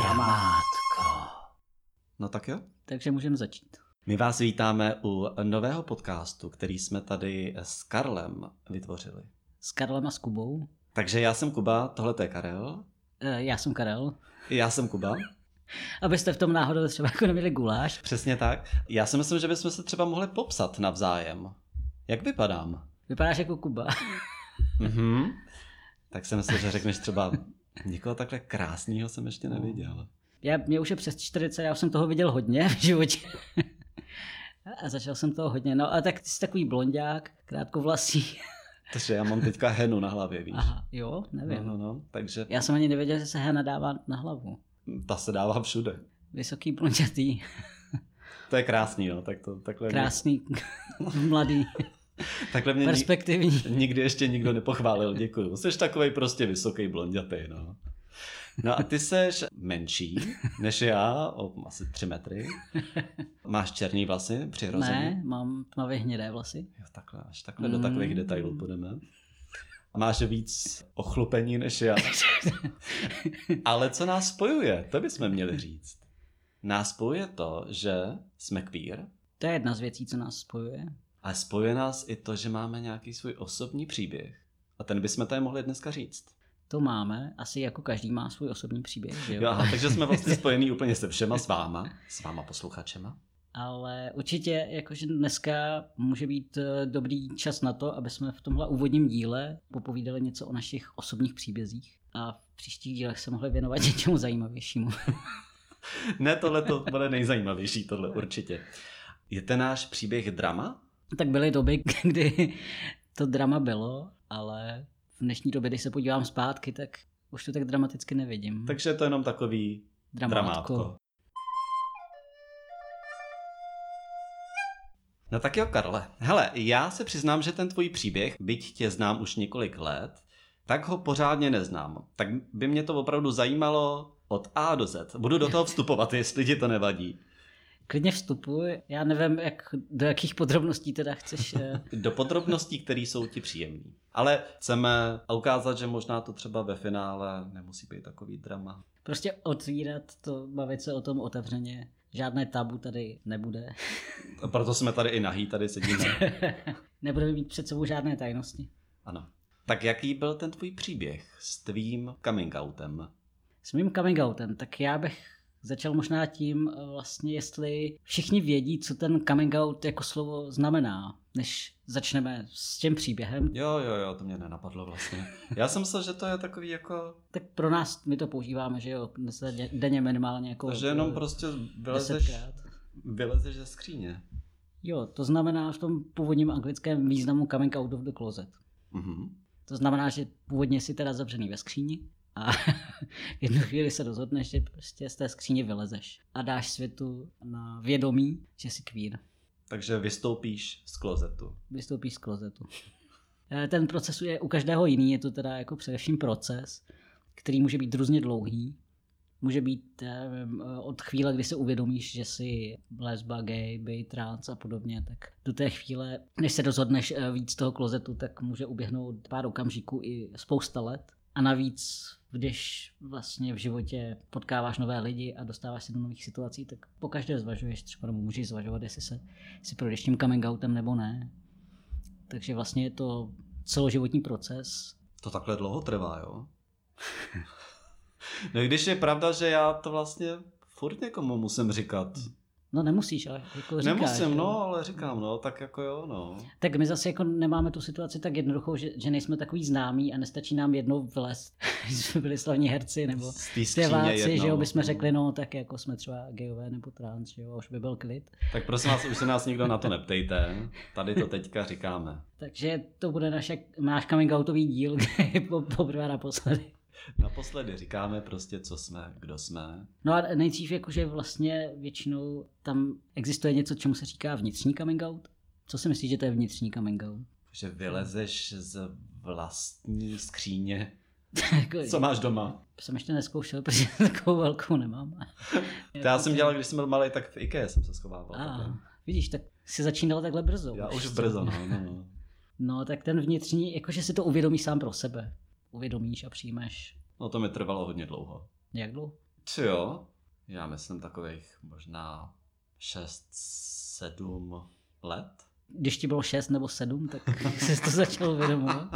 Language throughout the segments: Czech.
Dramátko. No tak jo. Takže můžeme začít. My vás vítáme u nového podcastu, který jsme tady s Karlem vytvořili. S Karlem a s Kubou. Takže já jsem Kuba, tohle je Karel. E, já jsem Karel. Já jsem Kuba. Abyste v tom náhodou třeba jako neměli guláš. Přesně tak. Já si myslím, že bychom se třeba mohli popsat navzájem. Jak vypadám? Vypadáš jako Kuba. Mhm. Tak jsem myslel, že řekneš třeba někoho takhle krásného jsem ještě neviděl. Já, mě už je přes 40, já už jsem toho viděl hodně v životě. a začal jsem toho hodně. No a tak ty jsi takový blondák, krátkovlasý. Takže já mám teďka henu na hlavě, víš. Aha, jo, nevím. No, no, no, takže Já jsem ani nevěděl, že se hena dává na hlavu. ta se dává všude. Vysoký, blondětý, To je krásný, no, tak to, takhle, krásný, mladý, takhle mě perspektivní. nikdy ještě nikdo nepochválil, děkuju. Jsi takový prostě vysoký blondětý, no. No a ty seš menší než já, o asi tři metry. Máš černý vlasy přirozený. Ne, mám tmavě hnědé vlasy. Jo, takhle, až takhle do Mm. takových detailů půjdeme. Máš víc ochlupení než já. Ale co nás spojuje, to bychom měli říct. Nás spojuje to, že jsme queer, To je jedna z věcí, co nás spojuje. Ale spojuje nás i to, že máme nějaký svůj osobní příběh. A ten bychom tady mohli dneska říct. To máme, asi jako každý má svůj osobní příběh, že jo? Jo, aha, takže jsme vlastně spojení úplně se všema s váma, s váma posluchačema. Ale určitě jakože dneska může být eh, dobrý čas na to, aby jsme v tomhle úvodním díle popovídali něco o našich osobních příbězích a v příštích dílech se mohli věnovat něčemu zajímavějšímu. Ne, tohle to bude nejzajímavější, tohle určitě. Je ten náš příběh drama? Tak byly doby, kdy to drama bylo, ale v dnešní době, když se podívám zpátky, tak už to tak dramaticky nevidím. Takže je to jenom takový Dramátko. dramátko. No tak jo, Karle. Hele, já se přiznám, že ten tvůj příběh, byť tě znám už několik let, tak ho pořádně neznám. Tak by mě to opravdu zajímalo od A do Z. Budu do toho vstupovat, jestli ti to nevadí. Klidně vstupuj, já nevím, jak, do jakých podrobností teda chceš. eh, Do podrobností, které jsou ti příjemné. Ale chceme ukázat, že možná to třeba ve finále nemusí být takový drama. Prostě otvírat to, bavit se o tom otevřeně. Žádné tabu tady nebude. A proto jsme tady i nahý, tady sedíme. Nebudeme mít před sebou žádné tajnosti. Ano. Tak jaký byl ten tvůj příběh s tvým coming outem? S mým coming outem, tak já bych začal možná tím eh, vlastně, jestli všichni vědí, co ten coming out jako slovo znamená, než začneme s tím příběhem. Jo, jo, jo, to mě nenapadlo vlastně. Já jsem myslel, že to je takový jako, Tak pro nás my to používáme, že jo, denně minimálně jako... že jenom prostě vylezeš, vylezeš ze skříně. Jo, to znamená v tom původním anglickém významu coming out of the closet. Mhm. To znamená, že původně jsi teda zavřený ve skříni a v jednu chvíli se rozhodneš, že prostě z té skříně vylezeš a dáš světu na vědomí, že jsi queer. Takže vystoupíš z klozetu. Vystoupíš z klozetu. Eh, Ten proces je u každého jiný, je to teda jako především proces, který může být různě dlouhý. Může být eh, od chvíle, kdy se uvědomíš, že jsi lesba, gay, bi, trans a podobně, tak do té chvíle, než se rozhodneš eh, víc z toho klozetu, tak může uběhnout pár okamžiků i spousta let. A navíc, když vlastně v životě potkáváš nové lidi a dostáváš se do nových situací, tak pokaždé zvažuješ, třeba nebo můžeš zvažovat, jestli se si projdeš tím coming outem nebo ne. Takže vlastně je to celoživotní proces. To takhle dlouho trvá, jo? no i když je pravda, že já to vlastně furt někomu musím říkat. No nemusíš, ale jako říkáš. Nemusím, jo. no, ale říkám, no, tak jako jo, no. Tak my zase jako nemáme tu situaci tak jednoduchou, že, že nejsme takový známí a nestačí nám jednou vylézt, že jsme byli slavní herci nebo zpěváci, že jo, jednou. bychom řekli, no tak jako jsme třeba gejové nebo trans, že jo, už by byl klid. Tak prosím vás, už se nás nikdo na to neptejte. Tady to teďka říkáme. Takže to bude naše, náš coming outový díl, poprvé naposledy. Naposledy říkáme prostě, co jsme, kdo jsme. No a nejdřív jakože vlastně většinou tam existuje něco, čemu se říká vnitřní coming out. Co si myslíš, že to je vnitřní coming out? Že vylezeš z vlastní skříně. Jako- Co máš doma? jsem ještě neskoušel, protože takovou velkou nemám. To já jsem dělal, když jsem byl malý, tak v IKEA jsem se schovával. A, takhle. vidíš, tak si začínal takhle brzo. Já už brzo, no, no, no. No, tak ten vnitřní, jakože si to uvědomíš sám pro sebe. Uvědomíš a přijmeš. No to mi trvalo hodně dlouho. Jak dlouho? Co jo? Já myslím takových možná 6-7 let. Když ti bylo 6 nebo 7, tak jsi to začal uvědomovat.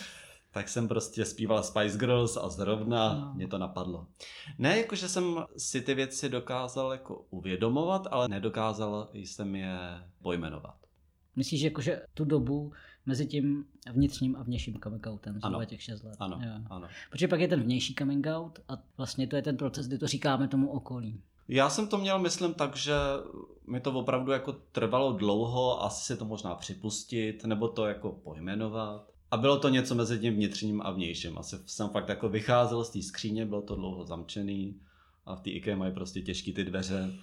tak jsem prostě zpíval Spice Girls a zrovna No. mě to napadlo. Ne, jakože jsem si ty věci dokázal jako uvědomovat, ale nedokázal jsem je pojmenovat. Myslíš, jako, že tu dobu mezi tím vnitřním a vnějším coming outem, zhruba Ano. těch 6 let. Ano, Jo. ano. Protože pak je ten vnější coming out a vlastně to je ten proces, kdy to říkáme tomu okolí. Já jsem to měl, myslím, tak, že mi to opravdu jako trvalo dlouho, asi si to možná připustit, nebo to jako pojmenovat. A bylo to něco mezi tím vnitřním a vnějším. Asi jsem fakt jako vycházel z té skříně, bylo to dlouho zamčený a v té IKEA mají prostě těžké ty dveře,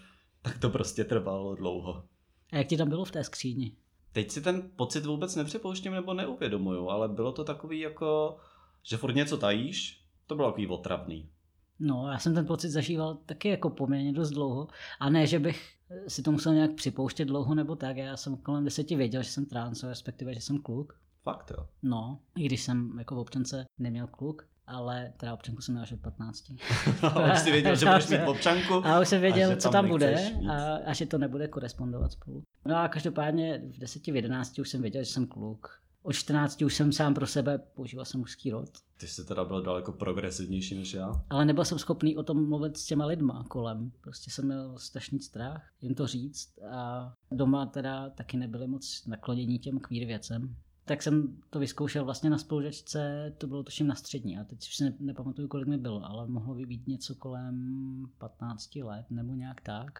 tak to prostě trvalo dlouho. A jak ti tam bylo v té skříni? Teď si ten pocit vůbec nepřipouštím nebo neuvědomuju, ale bylo to takový jako, že furt něco tajíš, to bylo takový otravný. No, já jsem ten pocit zažíval taky jako poměrně dost dlouho. A ne, že bych si to musel nějak připouštět dlouho nebo tak. Já jsem kolem deseti věděl, že jsem trans, respektive, že jsem kluk. Fakt jo. No, i když jsem jako v občance neměl kluk, ale teda občanku jsem měl až od 15. A už si věděl, že budeš mít občanku. A už jsem věděl, že co tam tam bude mít. a, a že to nebude korespondovat spolu. No a každopádně v 10, v 11 už jsem věděl, že jsem kluk. Od 14 už jsem sám pro sebe, používal jsem mužský rod. Ty jsi teda byl daleko progresivnější než já. Ale nebyl jsem schopný o tom mluvit s těma lidma kolem. Prostě jsem měl strašný strach jim to říct a doma teda taky nebyli moc naklonění těm queer věcem. Tak jsem to vyzkoušel vlastně na spolužačce, to bylo tuším na střední a teď už si ne, nepamatuju, kolik mi bylo, ale mohlo by být něco kolem 15 let nebo nějak tak.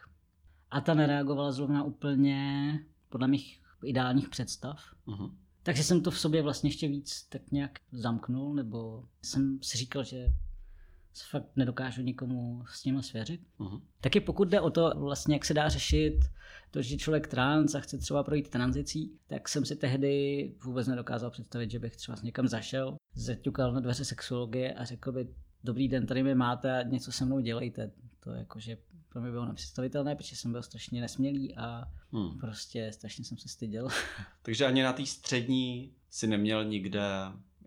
A ta nereagovala zrovna úplně podle mých ideálních představ. Uh-huh. Takže jsem to v sobě vlastně ještě víc tak nějak zamknul, nebo jsem si říkal, že fakt nedokážu nikomu s tím svěřit. Uh-huh. Taky pokud jde o to, vlastně, jak se dá řešit to, že je člověk trans a chce třeba projít tranzicí, tak jsem si tehdy vůbec nedokázal představit, že bych třeba s někam zašel, zaťukal na dveře sexuologie a řekl by, dobrý den, tady mi máte a něco se mnou dělejte. To jakože pro mě bylo nepředstavitelné, protože jsem byl strašně nesmělý a Hmm. prostě strašně jsem se styděl. Takže ani na té střední si neměl nikde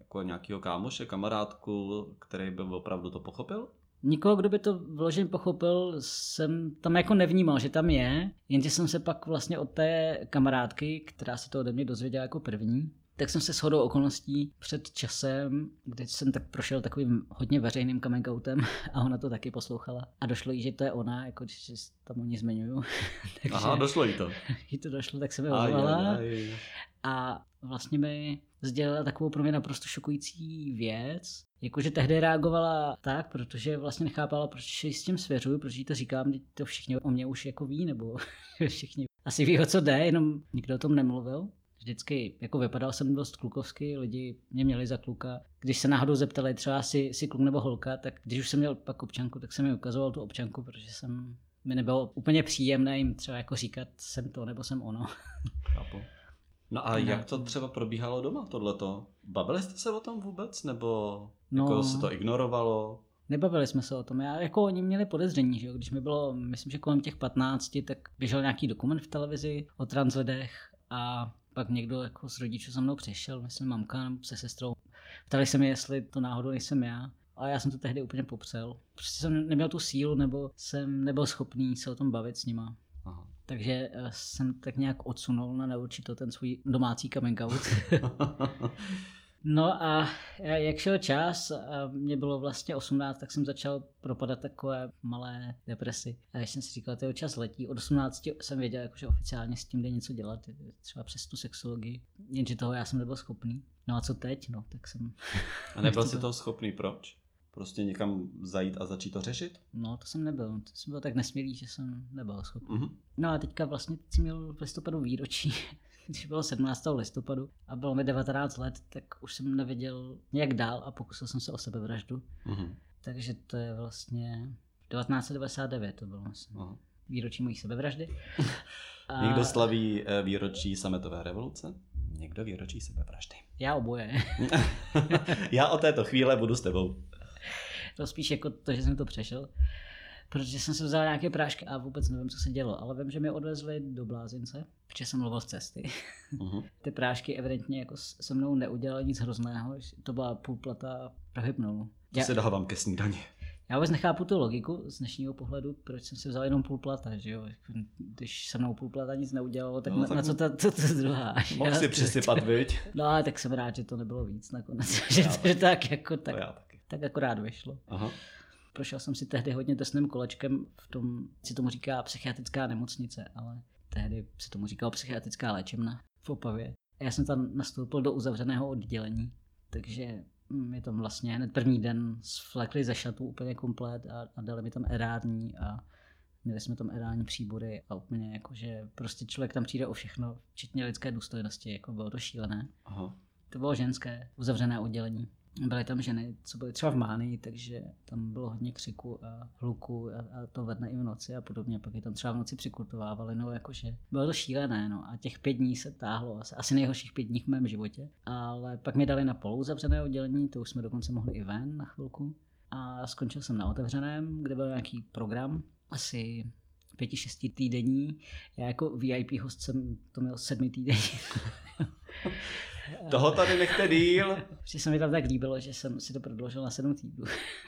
jako nějakého kámoše, kamarádku, který by opravdu to pochopil? Nikoho, kdo by to vložen pochopil, jsem tam jako nevnímal, že tam je, jenže jsem se pak vlastně od té kamarádky, která se to ode mě dozvěděla jako první, tak jsem se shodou okolností před časem, kdy jsem tak prošel takovým hodně veřejným coming outem a ona to taky poslouchala. A došlo jí, že to je ona, jako že se tam o ní zmiňuju. Takže Aha, došlo jí to. jí to došlo, tak se mi ozvala. A vlastně mi sdělila takovou pro mě naprosto šokující věc. Jakože tehdy reagovala tak, protože vlastně nechápala, proč s tím svěřuju, proč jí to říkám, to všichni o mě už jako ví, nebo všichni asi ví, o co jde, jenom nikdo o tom nemluvil. Vždycky jako vypadal jsem dost klukovsky, lidi mě měli za kluka. Když se náhodou zeptali třeba si, si kluk nebo holka, tak když už jsem měl pak občanku, tak jsem mi ukazoval tu občanku, protože jsem mi nebylo úplně příjemné jim třeba jako říkat, jsem to nebo jsem ono. Chápu. No a jak to třeba probíhalo doma, tohleto? Bavili jste se o tom vůbec, nebo No. jako se to ignorovalo? Nebavili jsme se o tom. Já, jako oni měli podezření, že jo? když mi bylo, myslím, že kolem těch 15, tak běžel nějaký dokument v televizi o trans lidech a pak někdo jako z rodičů za mnou přišel, myslím mamka nebo se sestrou. Ptali se mi, jestli to náhodou nejsem já. A já jsem to tehdy úplně popřel. Prostě jsem neměl tu sílu, nebo jsem nebyl schopný se o tom bavit s nima. Aha. Takže eh, jsem tak nějak odsunul na neurčito ten svůj domácí coming out. No a jak šel čas a mě bylo vlastně 18, tak jsem začal propadat takové malé depresi. A když jsem si říkal, že čas letí, od 18 jsem věděl, jako, že oficiálně s tím jde něco dělat, třeba přes tu sexologii, jenže toho já jsem nebyl schopný. No a co teď? No, tak jsem, A nebyl jsi toho schopný, proč? Prostě někam zajít a začít to řešit? no to jsem nebyl, to jsem byl tak nesmělý, že jsem nebyl schopný. Mhm. No a teďka vlastně teď jsem měl v listopadu výročí, když bylo 17. listopadu a bylo mi 19 let, tak už jsem nevěděl nějak dál a pokusil jsem se o sebevraždu. Mhm. Takže to je vlastně 1999 to bylo vlastně Aha. výročí mojí sebevraždy. A Někdo slaví eh, výročí sametové revoluce, někdo výročí sebevraždy. Já oboje. Já od této chvíle budu s tebou. To spíš jako to, že jsem to přešel. Protože jsem si vzal nějaké prášky a vůbec nevím, co se dělo. Ale vím, že mě odvezli do blázince, protože jsem mluvil z cesty. Mhm. Ty prášky evidentně jako se mnou neudělaly nic hrozného. To byla půlplata pro hypnolu. Já, si dávám ke snídani. Já vůbec nechápu tu logiku z dnešního pohledu, proč jsem si vzal jenom půl plata, že jo? Když se mnou půl plata nic neudělalo, tak, no, na, tak na co ta, to, to druhá? Mohl si přisypat, viď? No tak jsem rád, že to nebylo víc nakonec, že, to, že tak jako tak, já taky. Tak akorát vyšlo. Aha. Prošel jsem si tehdy hodně tesným kolečkem v tom, si tomu říká psychiatrická nemocnice, ale tehdy se tomu říkalo psychiatrická léčebna v Opavě. Já jsem tam nastoupil do uzavřeného oddělení, takže mi tam vlastně hned první den sflekli ze šatu úplně komplet a, a dali mi tam erární a měli jsme tam erární příbory a úplně jako, že prostě člověk tam přijde o všechno, včetně lidské důstojnosti, jako bylo to šílené. Aha. To bylo ženské, uzavřené oddělení byly tam ženy, co byly třeba v Mánii, takže tam bylo hodně křiku a hluku a, a to ve dne i v noci a podobně. Pak je tam třeba v noci přikultovávali, no jakože bylo to šílené, no a těch pět dní se táhlo, asi, asi nejhorších pět dní v mém životě. Ale pak mi dali na polu zavřené oddělení, to už jsme dokonce mohli i ven na chvilku. A skončil jsem na otevřeném, kde byl nějaký program, asi pěti, šesti týdení. Já jako VIP host jsem to měl sedmi týdení. Toho tady nechte díl. Protože se mi tam tak líbilo, že jsem si to prodloužil na sedm týdnů.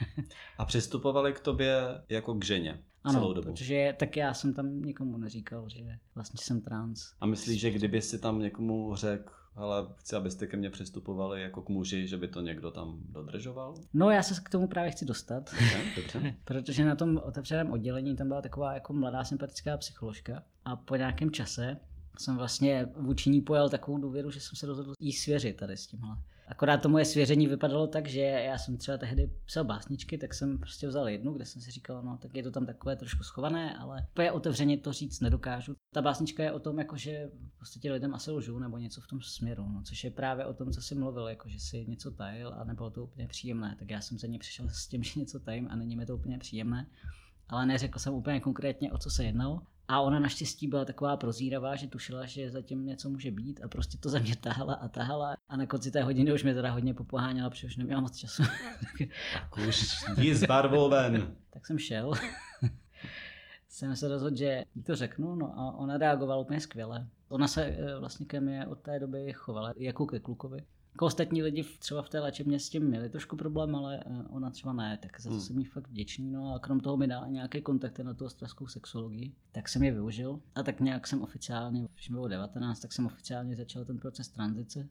A přistupovali k tobě jako k ženě ano, celou dobu? protože tak já jsem tam nikomu neříkal, že vlastně jsem trans. A myslíš, že kdyby si tam někomu řekl, ale chci, abyste ke mně přistupovali jako k muži, že by to někdo tam dodržoval? No já se k tomu právě chci dostat. Dobře, dobře. Protože na tom otevřeném oddělení tam byla taková jako mladá sympatická psycholožka a po nějakém čase jsem vlastně vůči ní pojal takovou důvěru, že jsem se rozhodl jí svěřit tady s tímhle. Akorát to moje svěření vypadalo tak, že já jsem třeba tehdy psal básničky, tak jsem prostě vzal jednu, kde jsem si říkal, no tak je to tam takové trošku schované, ale úplně otevřeně to říct nedokážu. Ta básnička je o tom, jako, že prostě lidem asi lžu nebo něco v tom směru, no, což je právě o tom, co jsi mluvil, jako, že si něco tajil a nebylo to úplně příjemné. Tak já jsem za ní přišel s tím, že něco tajím a není mi to úplně příjemné ale neřekl jsem úplně konkrétně, o co se jednalo. A ona naštěstí byla taková prozíravá, že tušila, že zatím něco může být a prostě to za mě tahala a tahala. A na konci té hodiny už mě teda hodně popoháněla, protože už neměla moc času. tak už jdi s barvou ven. tak jsem šel. jsem se rozhodl, že jí to řeknu, no a ona reagovala úplně skvěle. Ona se eh, vlastně ke mně od té doby chovala jako ke klukovi. Jako ostatní lidi třeba v té léčebně s tím měli trošku problém, ale eh, ona třeba ne, tak za to hmm. jsem jí fakt vděčný. No a krom toho mi dala nějaké kontakty na tu ostravskou sexologii, tak jsem je využil. A tak nějak jsem oficiálně, když mi bylo 19, tak jsem oficiálně začal ten proces tranzice.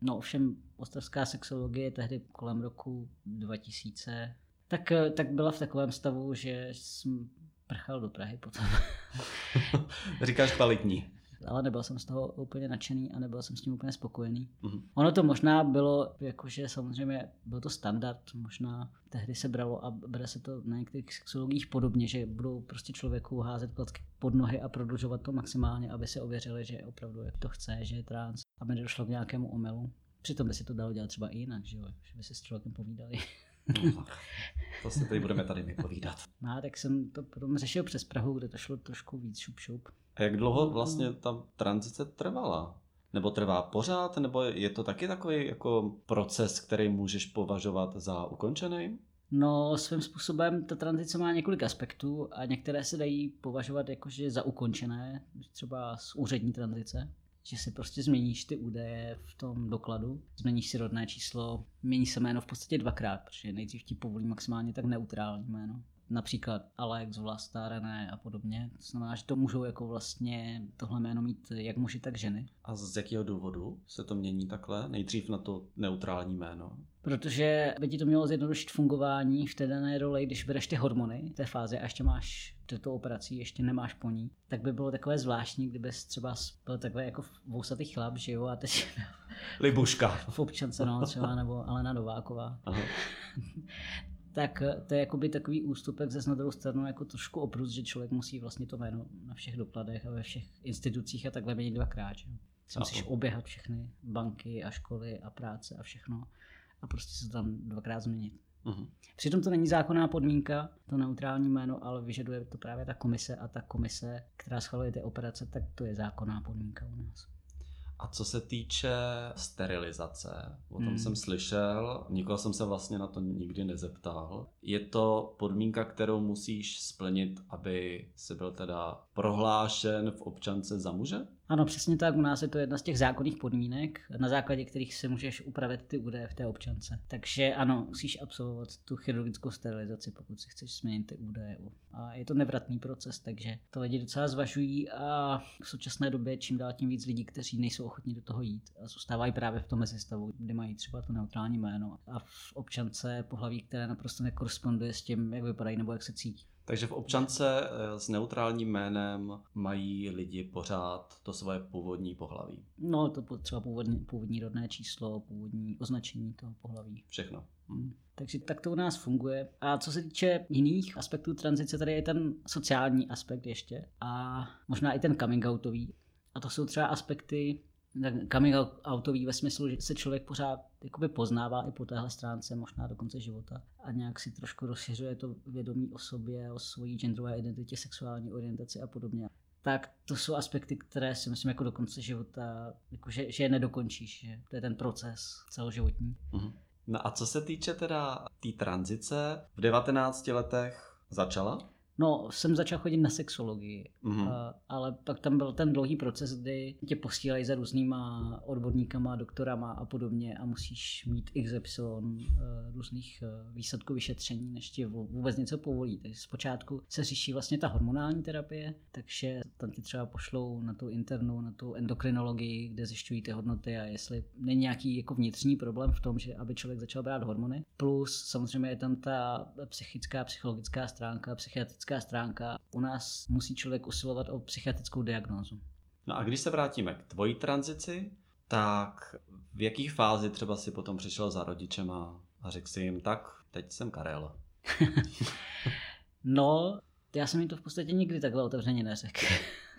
No ovšem ostravská sexologie tehdy kolem roku 2000, tak, eh, tak byla v takovém stavu, že jsem prchal do Prahy potom. Říkáš kvalitní ale nebyl jsem z toho úplně nadšený a nebyl jsem s tím úplně spokojený. Mm-hmm. Ono to možná bylo, jakože samozřejmě byl to standard, možná tehdy se bralo a bere se to na některých sexologích podobně, že budou prostě člověku házet klacky pod nohy a prodlužovat to maximálně, aby se ověřili, že opravdu to chce, že je trans, aby nedošlo k nějakému omelu. Přitom by si to dalo dělat třeba i jinak, že, jo? že by si s člověkem povídali. No, to si tady budeme tady vypovídat. No, tak jsem to potom řešil přes Prahu, kde to šlo trošku víc šup šup. A jak dlouho vlastně ta tranzice trvala? Nebo trvá pořád, nebo je to taky takový jako proces, který můžeš považovat za ukončený? No, svým způsobem ta tranzice má několik aspektů a některé se dají považovat jakože za ukončené, třeba z úřední tranzice, že si prostě změníš ty údaje v tom dokladu, změníš si rodné číslo, mění se jméno v podstatě dvakrát, protože nejdřív ti povolí maximálně tak neutrální jméno například Alex, Vlasta, René a podobně. To znamená, že to můžou jako vlastně tohle jméno mít jak muži, tak ženy. A z jakého důvodu se to mění takhle? Nejdřív na to neutrální jméno? Protože by ti to mělo zjednodušit fungování v té dané roli, když bereš ty hormony v té fázi a ještě máš tuto operací, ještě nemáš po ní, tak by bylo takové zvláštní, kdyby třeba byl takové jako vousatý chlap, že jo, a teď Libuška. V občance, no, třeba, nebo Alena Nováková. Aha. tak eh, to je jakoby takový ústupek ze na druhou stranu jako trošku oprus, že člověk musí vlastně to jméno na všech dokladech a ve všech institucích a takhle měnit dvakrát. Že? Si musíš oběhat všechny banky a školy a práce a všechno a prostě se tam dvakrát změnit. Uh-huh. Přitom to není zákonná podmínka, to neutrální jméno, ale vyžaduje to právě ta komise a ta komise, která schvaluje ty operace, tak to je zákonná podmínka u nás. A co se týče sterilizace, o tom hmm. jsem slyšel, nikoho jsem se vlastně na to nikdy nezeptal. Je to podmínka, kterou musíš splnit, aby si byl teda prohlášen v občance za muže? Ano, přesně tak. U nás je to jedna z těch zákonných podmínek, na základě kterých si můžeš upravit ty údaje v té občance. Takže ano, musíš absolvovat tu chirurgickou sterilizaci, pokud si chceš změnit ty údaje. A je to nevratný proces, takže to lidi docela zvažují a v současné době čím dál tím víc lidí, kteří nejsou ochotní do toho jít a zůstávají právě v tom mezistavu, kde mají třeba to neutrální jméno a v občance pohlaví, které naprosto nekoresponduje s tím, jak vypadají nebo jak se cítí. Takže v občance eh, s neutrálním jménem mají lidi pořád to svoje původní pohlaví. No, to třeba původní, původní rodné číslo, původní označení toho pohlaví. Všechno. Hmm. Takže tak to u nás funguje. A co se týče jiných aspektů tranzice, tady je ten sociální aspekt ještě a možná i ten coming outový. A to jsou třeba aspekty, coming outový ve smyslu, že se člověk pořád jakoby poznává i po téhle stránce, možná do konce života a nějak si trošku rozšiřuje to vědomí o sobě, o svojí genderové identitě, sexuální orientaci a podobně. Tak to jsou aspekty, které si myslím jako do konce života, jako že, že je nedokončíš, že to je ten proces celoživotní. Mm-hmm. No a co se týče teda té tý tranzice, v 19 letech začala? No, jsem začal chodit na sexologii, mm-hmm. ale pak tam byl ten dlouhý proces, kdy tě posílají za různýma odborníkama, doktorama a podobně a musíš mít XY uh, různých uh, výsledků vyšetření, než ti vůbec něco povolí. Takže zpočátku se řeší vlastně ta hormonální terapie, takže tam ti třeba pošlou na tu internu, na tu endokrinologii, kde zjišťují ty hodnoty a jestli není nějaký jako vnitřní problém v tom, že aby člověk začal brát hormony. Plus samozřejmě je tam ta psychická, psychologická stránka, psychiatrická psychiatrická stránka. U nás musí člověk usilovat o psychiatrickou diagnózu. No a když se vrátíme k tvojí tranzici, tak v jakých fázi třeba si potom přišel za rodičema a řekl si jim, tak teď jsem Karel. no, já jsem jim to v podstatě nikdy takhle otevřeně neřekl.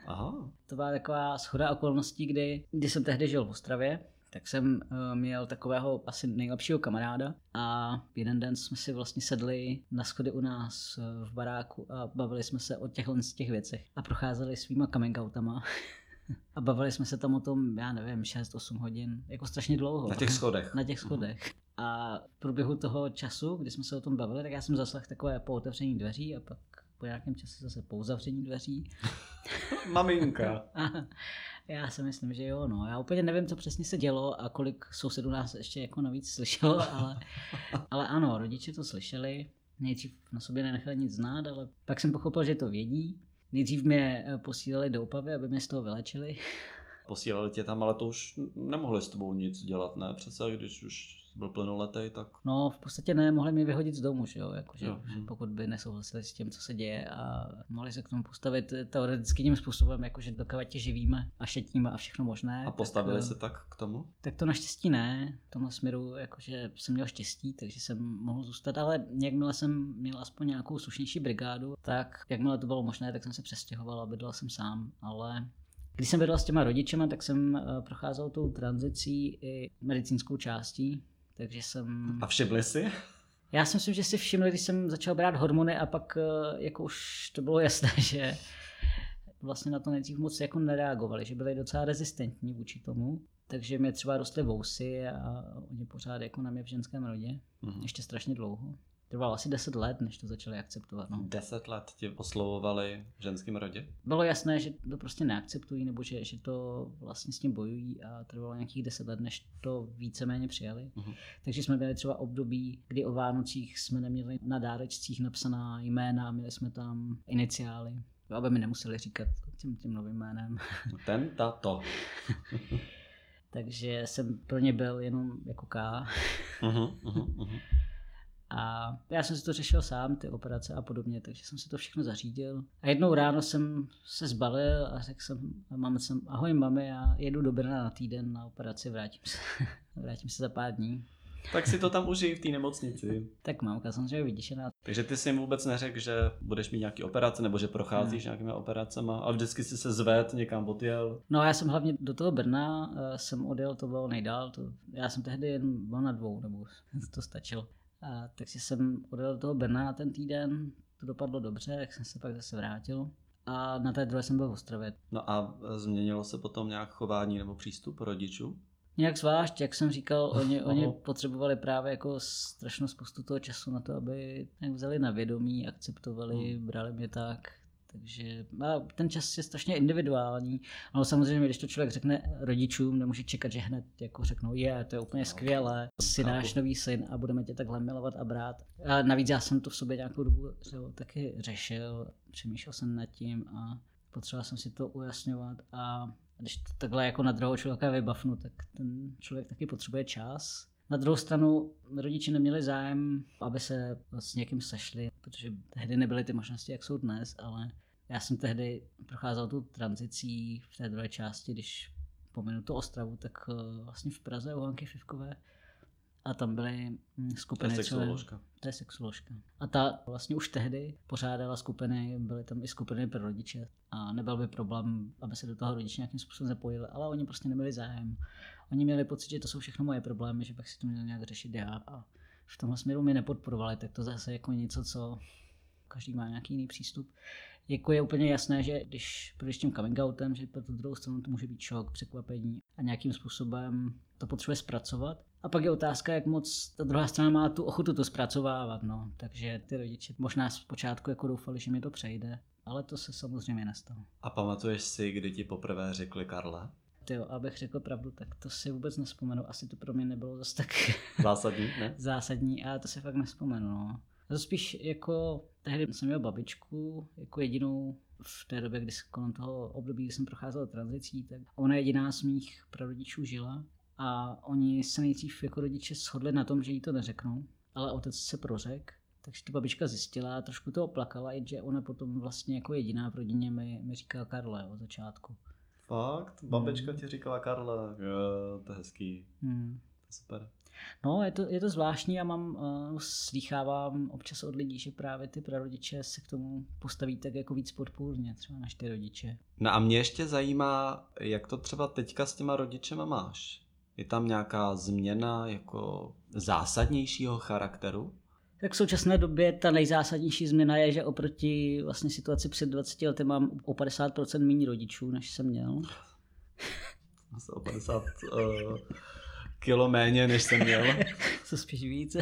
Aha. To byla taková schoda okolností, kdy, kdy jsem tehdy žil v Ostravě tak jsem uh, měl takového asi nejlepšího kamaráda a jeden den jsme si vlastně sedli na schody u nás uh, v baráku a bavili jsme se o těchto z těch věcech a procházeli svýma coming outama. a bavili jsme se tam o tom, já nevím, 6-8 hodin, jako strašně dlouho. Na těch schodech. Na těch schodech. Mm. A v průběhu toho času, kdy jsme se o tom bavili, tak já jsem zaslech takové po otevření dveří a pak po nějakém čase zase po uzavření dveří. Maminka. Já si myslím, že jo. No. Já úplně nevím, co přesně se dělo a kolik sousedů nás ještě jako navíc slyšelo, ale, ale ano, rodiče to slyšeli. Nejdřív na sobě nenechali nic znát, ale pak jsem pochopil, že to vědí. Nejdřív mě eh, posílali do Opavy, aby mě z toho vylečili. Posílali tě tam, ale to už nemohli s tebou nic dělat, ne? Přece, když už byl plnoletý, tak... No, v podstatě ne, mohli mi vyhodit z domu, že jo, jakože, jo. Že pokud by nesouhlasili s tím, co se děje a mohli se k tomu postavit teoreticky tím způsobem, jakože dokávat tě živíme a šetíme a všechno možné. A postavili tak, se tak k tomu? Tak to naštěstí ne, v tomhle směru jakože jsem měl štěstí, takže jsem mohl zůstat, ale jakmile jsem měl aspoň nějakou slušnější brigádu, tak jakmile to bylo možné, tak jsem se přestěhoval a bydlel jsem sám, ale když jsem bydlel s těma rodičema, tak jsem eh, procházel tou tranzicí i medicínskou částí, takže jsem... A všimli si? Já si myslím, že si všimli, když jsem začal brát hormony a pak eh, jako už to bylo jasné, že vlastně na to nejdřív moc jako nereagovali, že byli docela rezistentní vůči tomu. Takže mě třeba rostly vousy a oni pořád jako na mě v ženském rodě. Mm-hmm. Ještě strašně dlouho trvalo asi 10 let, než to začali akceptovat. No. 10 let tě oslovovali v ženském rodě? Bylo jasné, že to prostě neakceptují, nebo že, že to vlastně s tím bojují a trvalo nějakých 10 let, než to víceméně přijali. Uh-huh. Takže jsme měli třeba období, kdy o Vánocích jsme neměli na dárečcích napsaná jména, měli jsme tam iniciály, aby mi nemuseli říkat tím, tím novým jménem. Ten, ta, to. Takže jsem pro ně byl jenom jako K. Uh-huh, uh-huh, uh-huh. A já jsem si to řešil sám, ty operace a podobně, takže jsem si to všechno zařídil. A jednou ráno jsem se zbalil a řekl jsem, mám jsem, ahoj mami, já jedu do Brna na týden na operaci, vrátím se, vrátím se za pár dní. Tak si to tam užij v té nemocnici. tak mamka samozřejmě vyděšená. Takže ty jsi jim vůbec neřekl, že budeš mít nějaký operace nebo že procházíš ne. nějakými operacemi, ale vždycky jsi se zved, někam odjel. No já jsem hlavně do toho Brna uh, jsem odjel, to bylo nejdál. To, já jsem tehdy jen byl na dvou, nebo to stačilo. A, takže jsem odjel do toho Brna na ten týden, to dopadlo dobře, jak jsem se pak zase vrátil. A na té druhé jsem byl v Ostravě. No a změnilo se potom nějak chování nebo přístup rodičů? Nějak zvlášť, jak jsem říkal, oni, oni potřebovali právě jako strašnou spoustu toho času na to, aby vzali na vědomí, akceptovali, hmm. brali mě tak. Takže ten čas je strašně individuální. No samozřejmě, když to člověk řekne rodičům, nemůže čekat, že hned jako řeknou, je, to je úplně skvělé, jsi náš nový syn a budeme tě takhle milovat a brát. A navíc já jsem to v sobě nějakou dobu taky řešil, přemýšlel jsem nad tím a potřeboval jsem si to ujasňovat a když to takhle jako na druhého člověka vybavnu, tak ten člověk taky potřebuje čas. Na druhou stranu rodiče neměli zájem, aby se s někým sešli, protože tehdy nebyly ty možnosti, jak jsou dnes, ale já jsem tehdy procházel tu tranzicí v té druhé části, když pominu to Ostravu, tak eh, vlastně v Praze u Hanky Fivkové a tam byly hm, skupiny. To je sexuoložka. To je sexuoložka. A ta vlastně už tehdy pořádala skupiny, byly tam i skupiny pro rodiče a nebyl by problém, aby se do toho rodiče nějakým způsobem zapojili, ale oni prostě neměli zájem. Oni měli pocit, že to jsou všechno moje problémy, že bych si to měl nějak řešit já a v tomhle směru mi nepodporovali, tak to zase jako něco, co každý má nějaký jiný přístup. Jako je úplně jasné, že když projdeš tím coming outem, že pro tu druhou stranu to může být šok, překvapení a nějakým způsobem to potřebuje zpracovat. A pak je otázka, jak moc ta druhá strana má tu ochotu to zpracovávat. No. Takže ty rodiče možná zpočátku jako doufali, že mi to přejde, ale to se samozřejmě nestalo. A pamatuješ si, kdy ti poprvé řekli Karla? Ty jo, abych řekl pravdu, tak to si vůbec nespomenu. Asi to pro mě nebylo zase tak zásadní, ne? zásadní a to si fakt nespomenu. No. To spíš jako, tehdy jsem měl babičku jako jedinou v té době, kdy kolem toho období, kdy jsem procházel tranzicí, tak ona jediná z mých prarodičů žila a oni se nejdřív jako rodiče shodli na tom, že jí to neřeknou, ale otec se prořek, takže to babička zjistila, trošku to oplakala, že ona potom vlastně jako jediná v rodině mi, mi říkala Karle od začátku. Fakt? Babička hmm. ti říkala Karle? Jo, to je hezký. Hmm. Super. No, je to, je to zvláštní a mám, uh, slýchávám občas od lidí, že právě ty prarodiče se k tomu postaví tak jako víc podpůrně, třeba než ty rodiče. No a mě ještě zajímá, jak to třeba teďka s těma rodičema máš? Je tam nějaká změna jako zásadnějšího charakteru? Tak v současné době ta nejzásadnější změna je, že oproti vlastně situaci před 20 lety mám o 50% méně rodičů, než jsem měl. Asi o 50 uh, kilo méně, než jsem měl. Co spíš víc.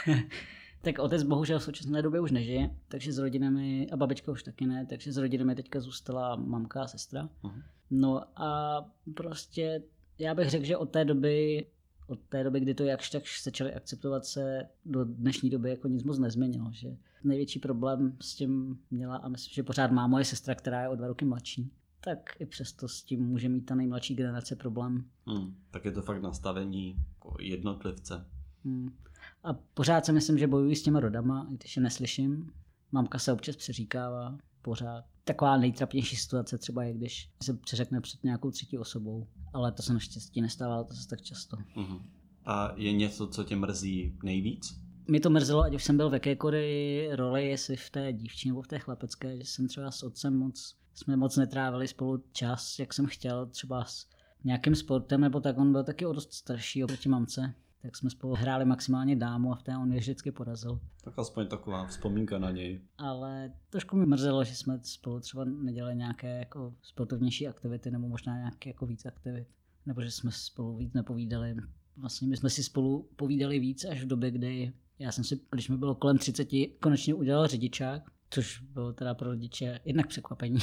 tak otec bohužel v současné době už nežije, takže s rodinami, a babička už taky ne, takže s rodinami teďka zůstala mamka a sestra. Uh-huh. No a prostě já bych řekl, že od té doby od té doby, kdy to jakž tak začali akceptovat, se do dnešní doby jako nic moc nezměnilo. Že největší problém s tím měla a myslím, že pořád má moje sestra, která je o dva roky mladší. Tak i přesto s tím může mít ta nejmladší generace problém. Hmm, tak je to fakt nastavení jako jednotlivce. Hmm. A pořád si myslím, že bojuji s těma rodama, i když je neslyším. Mamka se občas přeříkává, pořád. Taková nejtrapnější situace třeba je, když se přeřekne před nějakou třetí osobou ale to se naštěstí nestává to se tak často. Uh-huh. A je něco, co tě mrzí nejvíc? Mě to mrzelo, ať už jsem byl v jakékoliv roli, jestli v té dívčí nebo v té chlapecké, že jsem třeba s otcem moc, jsme moc netrávili spolu čas, jak jsem chtěl, třeba s nějakým sportem, nebo tak on byl taky o dost starší oproti mamce tak jsme spolu hráli maximálně dámu a v té on je vždycky porazil. Tak aspoň taková vzpomínka na něj. Ale trošku mi mrzelo, že jsme spolu třeba nedělali nějaké jako sportovnější aktivity nebo možná nějaké jako víc aktivit. Nebo že jsme spolu víc nepovídali. Vlastně my jsme si spolu povídali víc až v době, kdy já jsem si, když mi bylo kolem 30, konečně udělal řidičák, což bylo teda pro rodiče jednak překvapení.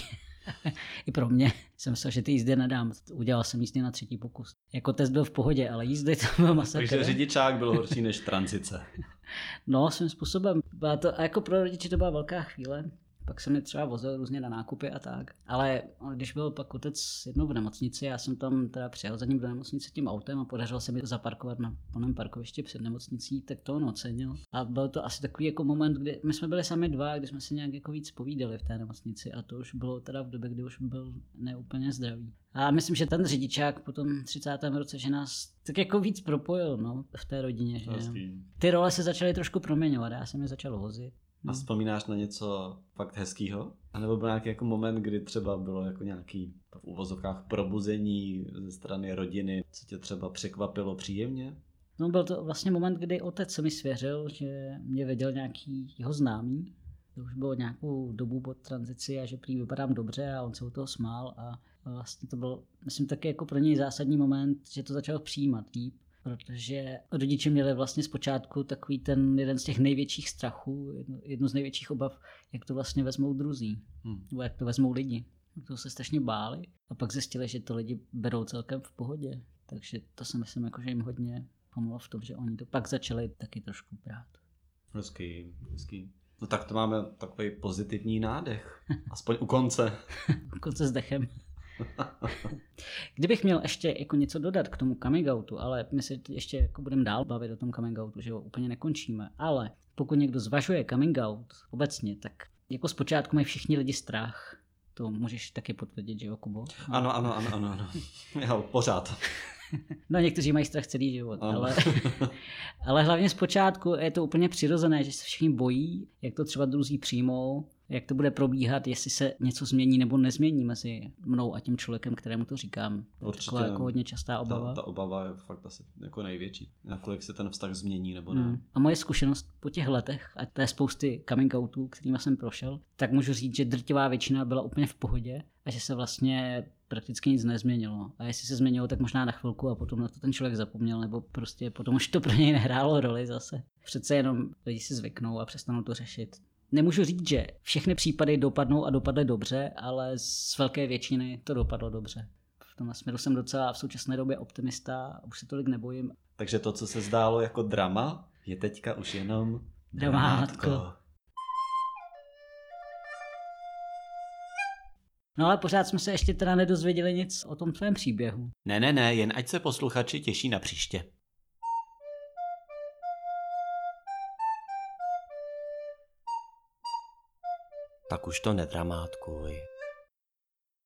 I pro mě. Jsem myslel, že ty jízdy nedám. Udělal jsem jízdy na třetí pokus. Jako test byl v pohodě, ale jízdy to byl masakr. Takže řidičák byl horší než tranzice. no, svým způsobem. Byla to, a jako pro rodiče to byla velká chvíle. Pak jsem mě třeba vozil různě na nákupy a tak. Ale když byl pak otec jednou v nemocnici, já jsem tam teda přijel za ním do nemocnice tím autem a podařilo se mi to zaparkovat na plném parkovišti před nemocnicí, tak to on ocenil. A byl to asi takový jako moment, kdy my jsme byli sami dva, kdy jsme si nějak jako víc povídali v té nemocnici a to už bylo teda v době, kdy už byl neúplně zdravý. A myslím, že ten řidičák po tom 30. roce, že nás tak jako víc propojil no, v té rodině. Že ty role se začaly trošku proměňovat, já jsem je začal vozit. A vzpomínáš na něco fakt hezkýho? A nebo byl nějaký jako moment, kdy třeba bylo jako nějaký v uvozovkách probuzení ze strany rodiny, co tě třeba překvapilo příjemně? No byl to vlastně moment, kdy otec se mi svěřil, že mě věděl nějaký jeho známý. To už bylo nějakou dobu po tranzici a že prý vypadám dobře a on se u toho smál a vlastně to byl, myslím, taky jako pro něj zásadní moment, že to začal přijímat líp protože rodiče měli vlastně zpočátku takový ten jeden z těch největších strachů, jednu, jednu z největších obav, jak to vlastně vezmou druzí, Hmm. nebo jak to vezmou lidi. To se strašně báli a pak zjistili, že to lidi berou celkem v pohodě. Takže to si myslím, jako, že jim hodně pomohlo v tom, že oni to pak začali taky trošku brát. Hezký, hezký. No tak to máme takový pozitivní nádech. Aspoň u konce. Konce s dechem. Kdybych měl ještě jako něco dodat k tomu coming outu, ale my se ještě jako budeme dál bavit o tom coming outu, že ho úplně nekončíme, ale pokud někdo zvažuje coming out obecně, tak jako zpočátku mají všichni lidi strach. To můžeš taky potvrdit, že jo, Kubo? Ano, ano, ano, ano. ano. Jo, pořád. No někteří mají strach celý život, Ano. ale, ale hlavně zpočátku je to úplně přirozené, že se všichni bojí, jak to třeba druzí přijmou, jak to bude probíhat, jestli se něco změní nebo nezmění mezi mnou a tím člověkem, kterému to říkám. To je. Taková jako hodně častá obava. Ta, ta obava je fakt asi jako největší. Nakolik se ten vztah změní nebo ne. Hmm. A moje zkušenost po těch letech, a je spousty coming outů, kterými jsem prošel, tak můžu říct, že drtivá většina byla úplně v pohodě a že se vlastně prakticky nic nezměnilo. A jestli se změnilo, tak možná na chvilku a potom na to ten člověk zapomněl, nebo prostě potom už to pro něj nehrálo roli zase. Přece jenom lidi si zvyknou a přestanou to řešit. Nemůžu říct, že všechny případy dopadnou a dopadly dobře, ale z velké většiny to dopadlo dobře. V tomhle směru jsem docela v současné době optimista a už se tolik nebojím. Takže to, co se zdálo jako drama, je teďka už jenom Dramátko. No ale pořád jsme se ještě teda nedozvěděli nic o tom tvém příběhu. Ne, ne, ne, jen ať se posluchači těší na příště. Tak už to nedramátkuj.